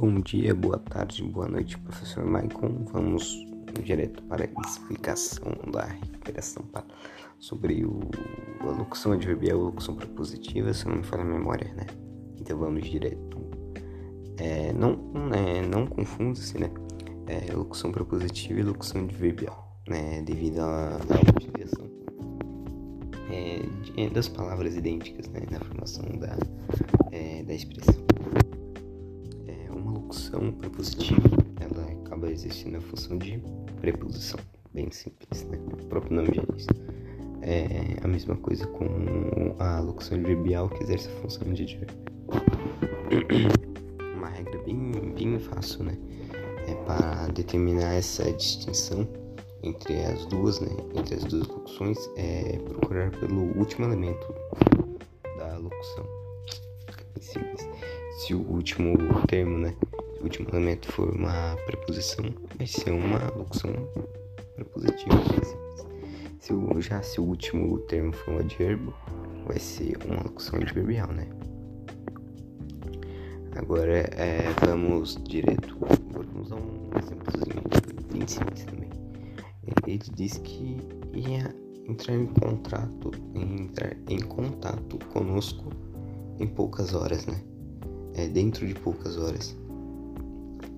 Bom dia, boa tarde, boa noite, professor Maicon. Vamos direto para a explicação da recuperação sobre o, a locução adverbial e a locução prepositiva, se não me falha a memória, né? Então vamos direto. É, não é, não confunda-se, né? É, locução prepositiva e locução adverbial, né? Devido à utilização é, das palavras idênticas né? na formação da, é, da expressão locução prepositiva, ela acaba existindo a função de preposição, bem simples, né? O próprio nome já diz. É a mesma coisa com a locução adverbial que exerce a função de advérbio. Uma regra bem, bem fácil, né? É para determinar essa distinção entre as duas, né? Entre as duas locuções, é procurar pelo último elemento da locução. Simples. Se o último termo, né? O último elemento for uma preposição, vai ser uma locução prepositiva. Se o, já se o último termo for um advérbio, vai ser uma locução adverbial, né? Agora é, vamos direto. Vamos dar um exemplozinho bem simples também. Ele diz que ia entrar em contrato, entrar em contato conosco em poucas horas, né? É dentro de poucas horas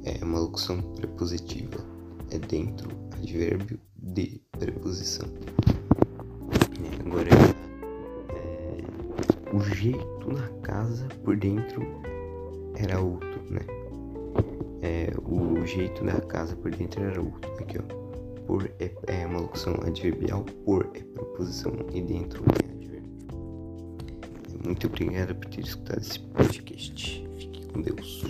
é uma locução prepositiva, é dentro advérbio de preposição. É, agora, é, o jeito na casa por dentro era outro, né? É, o jeito da casa por dentro era outro. Aqui, ó. Por é, é uma locução adverbial, por é preposição e dentro é advérbio. Muito obrigado por ter escutado esse podcast. Fique com Deus.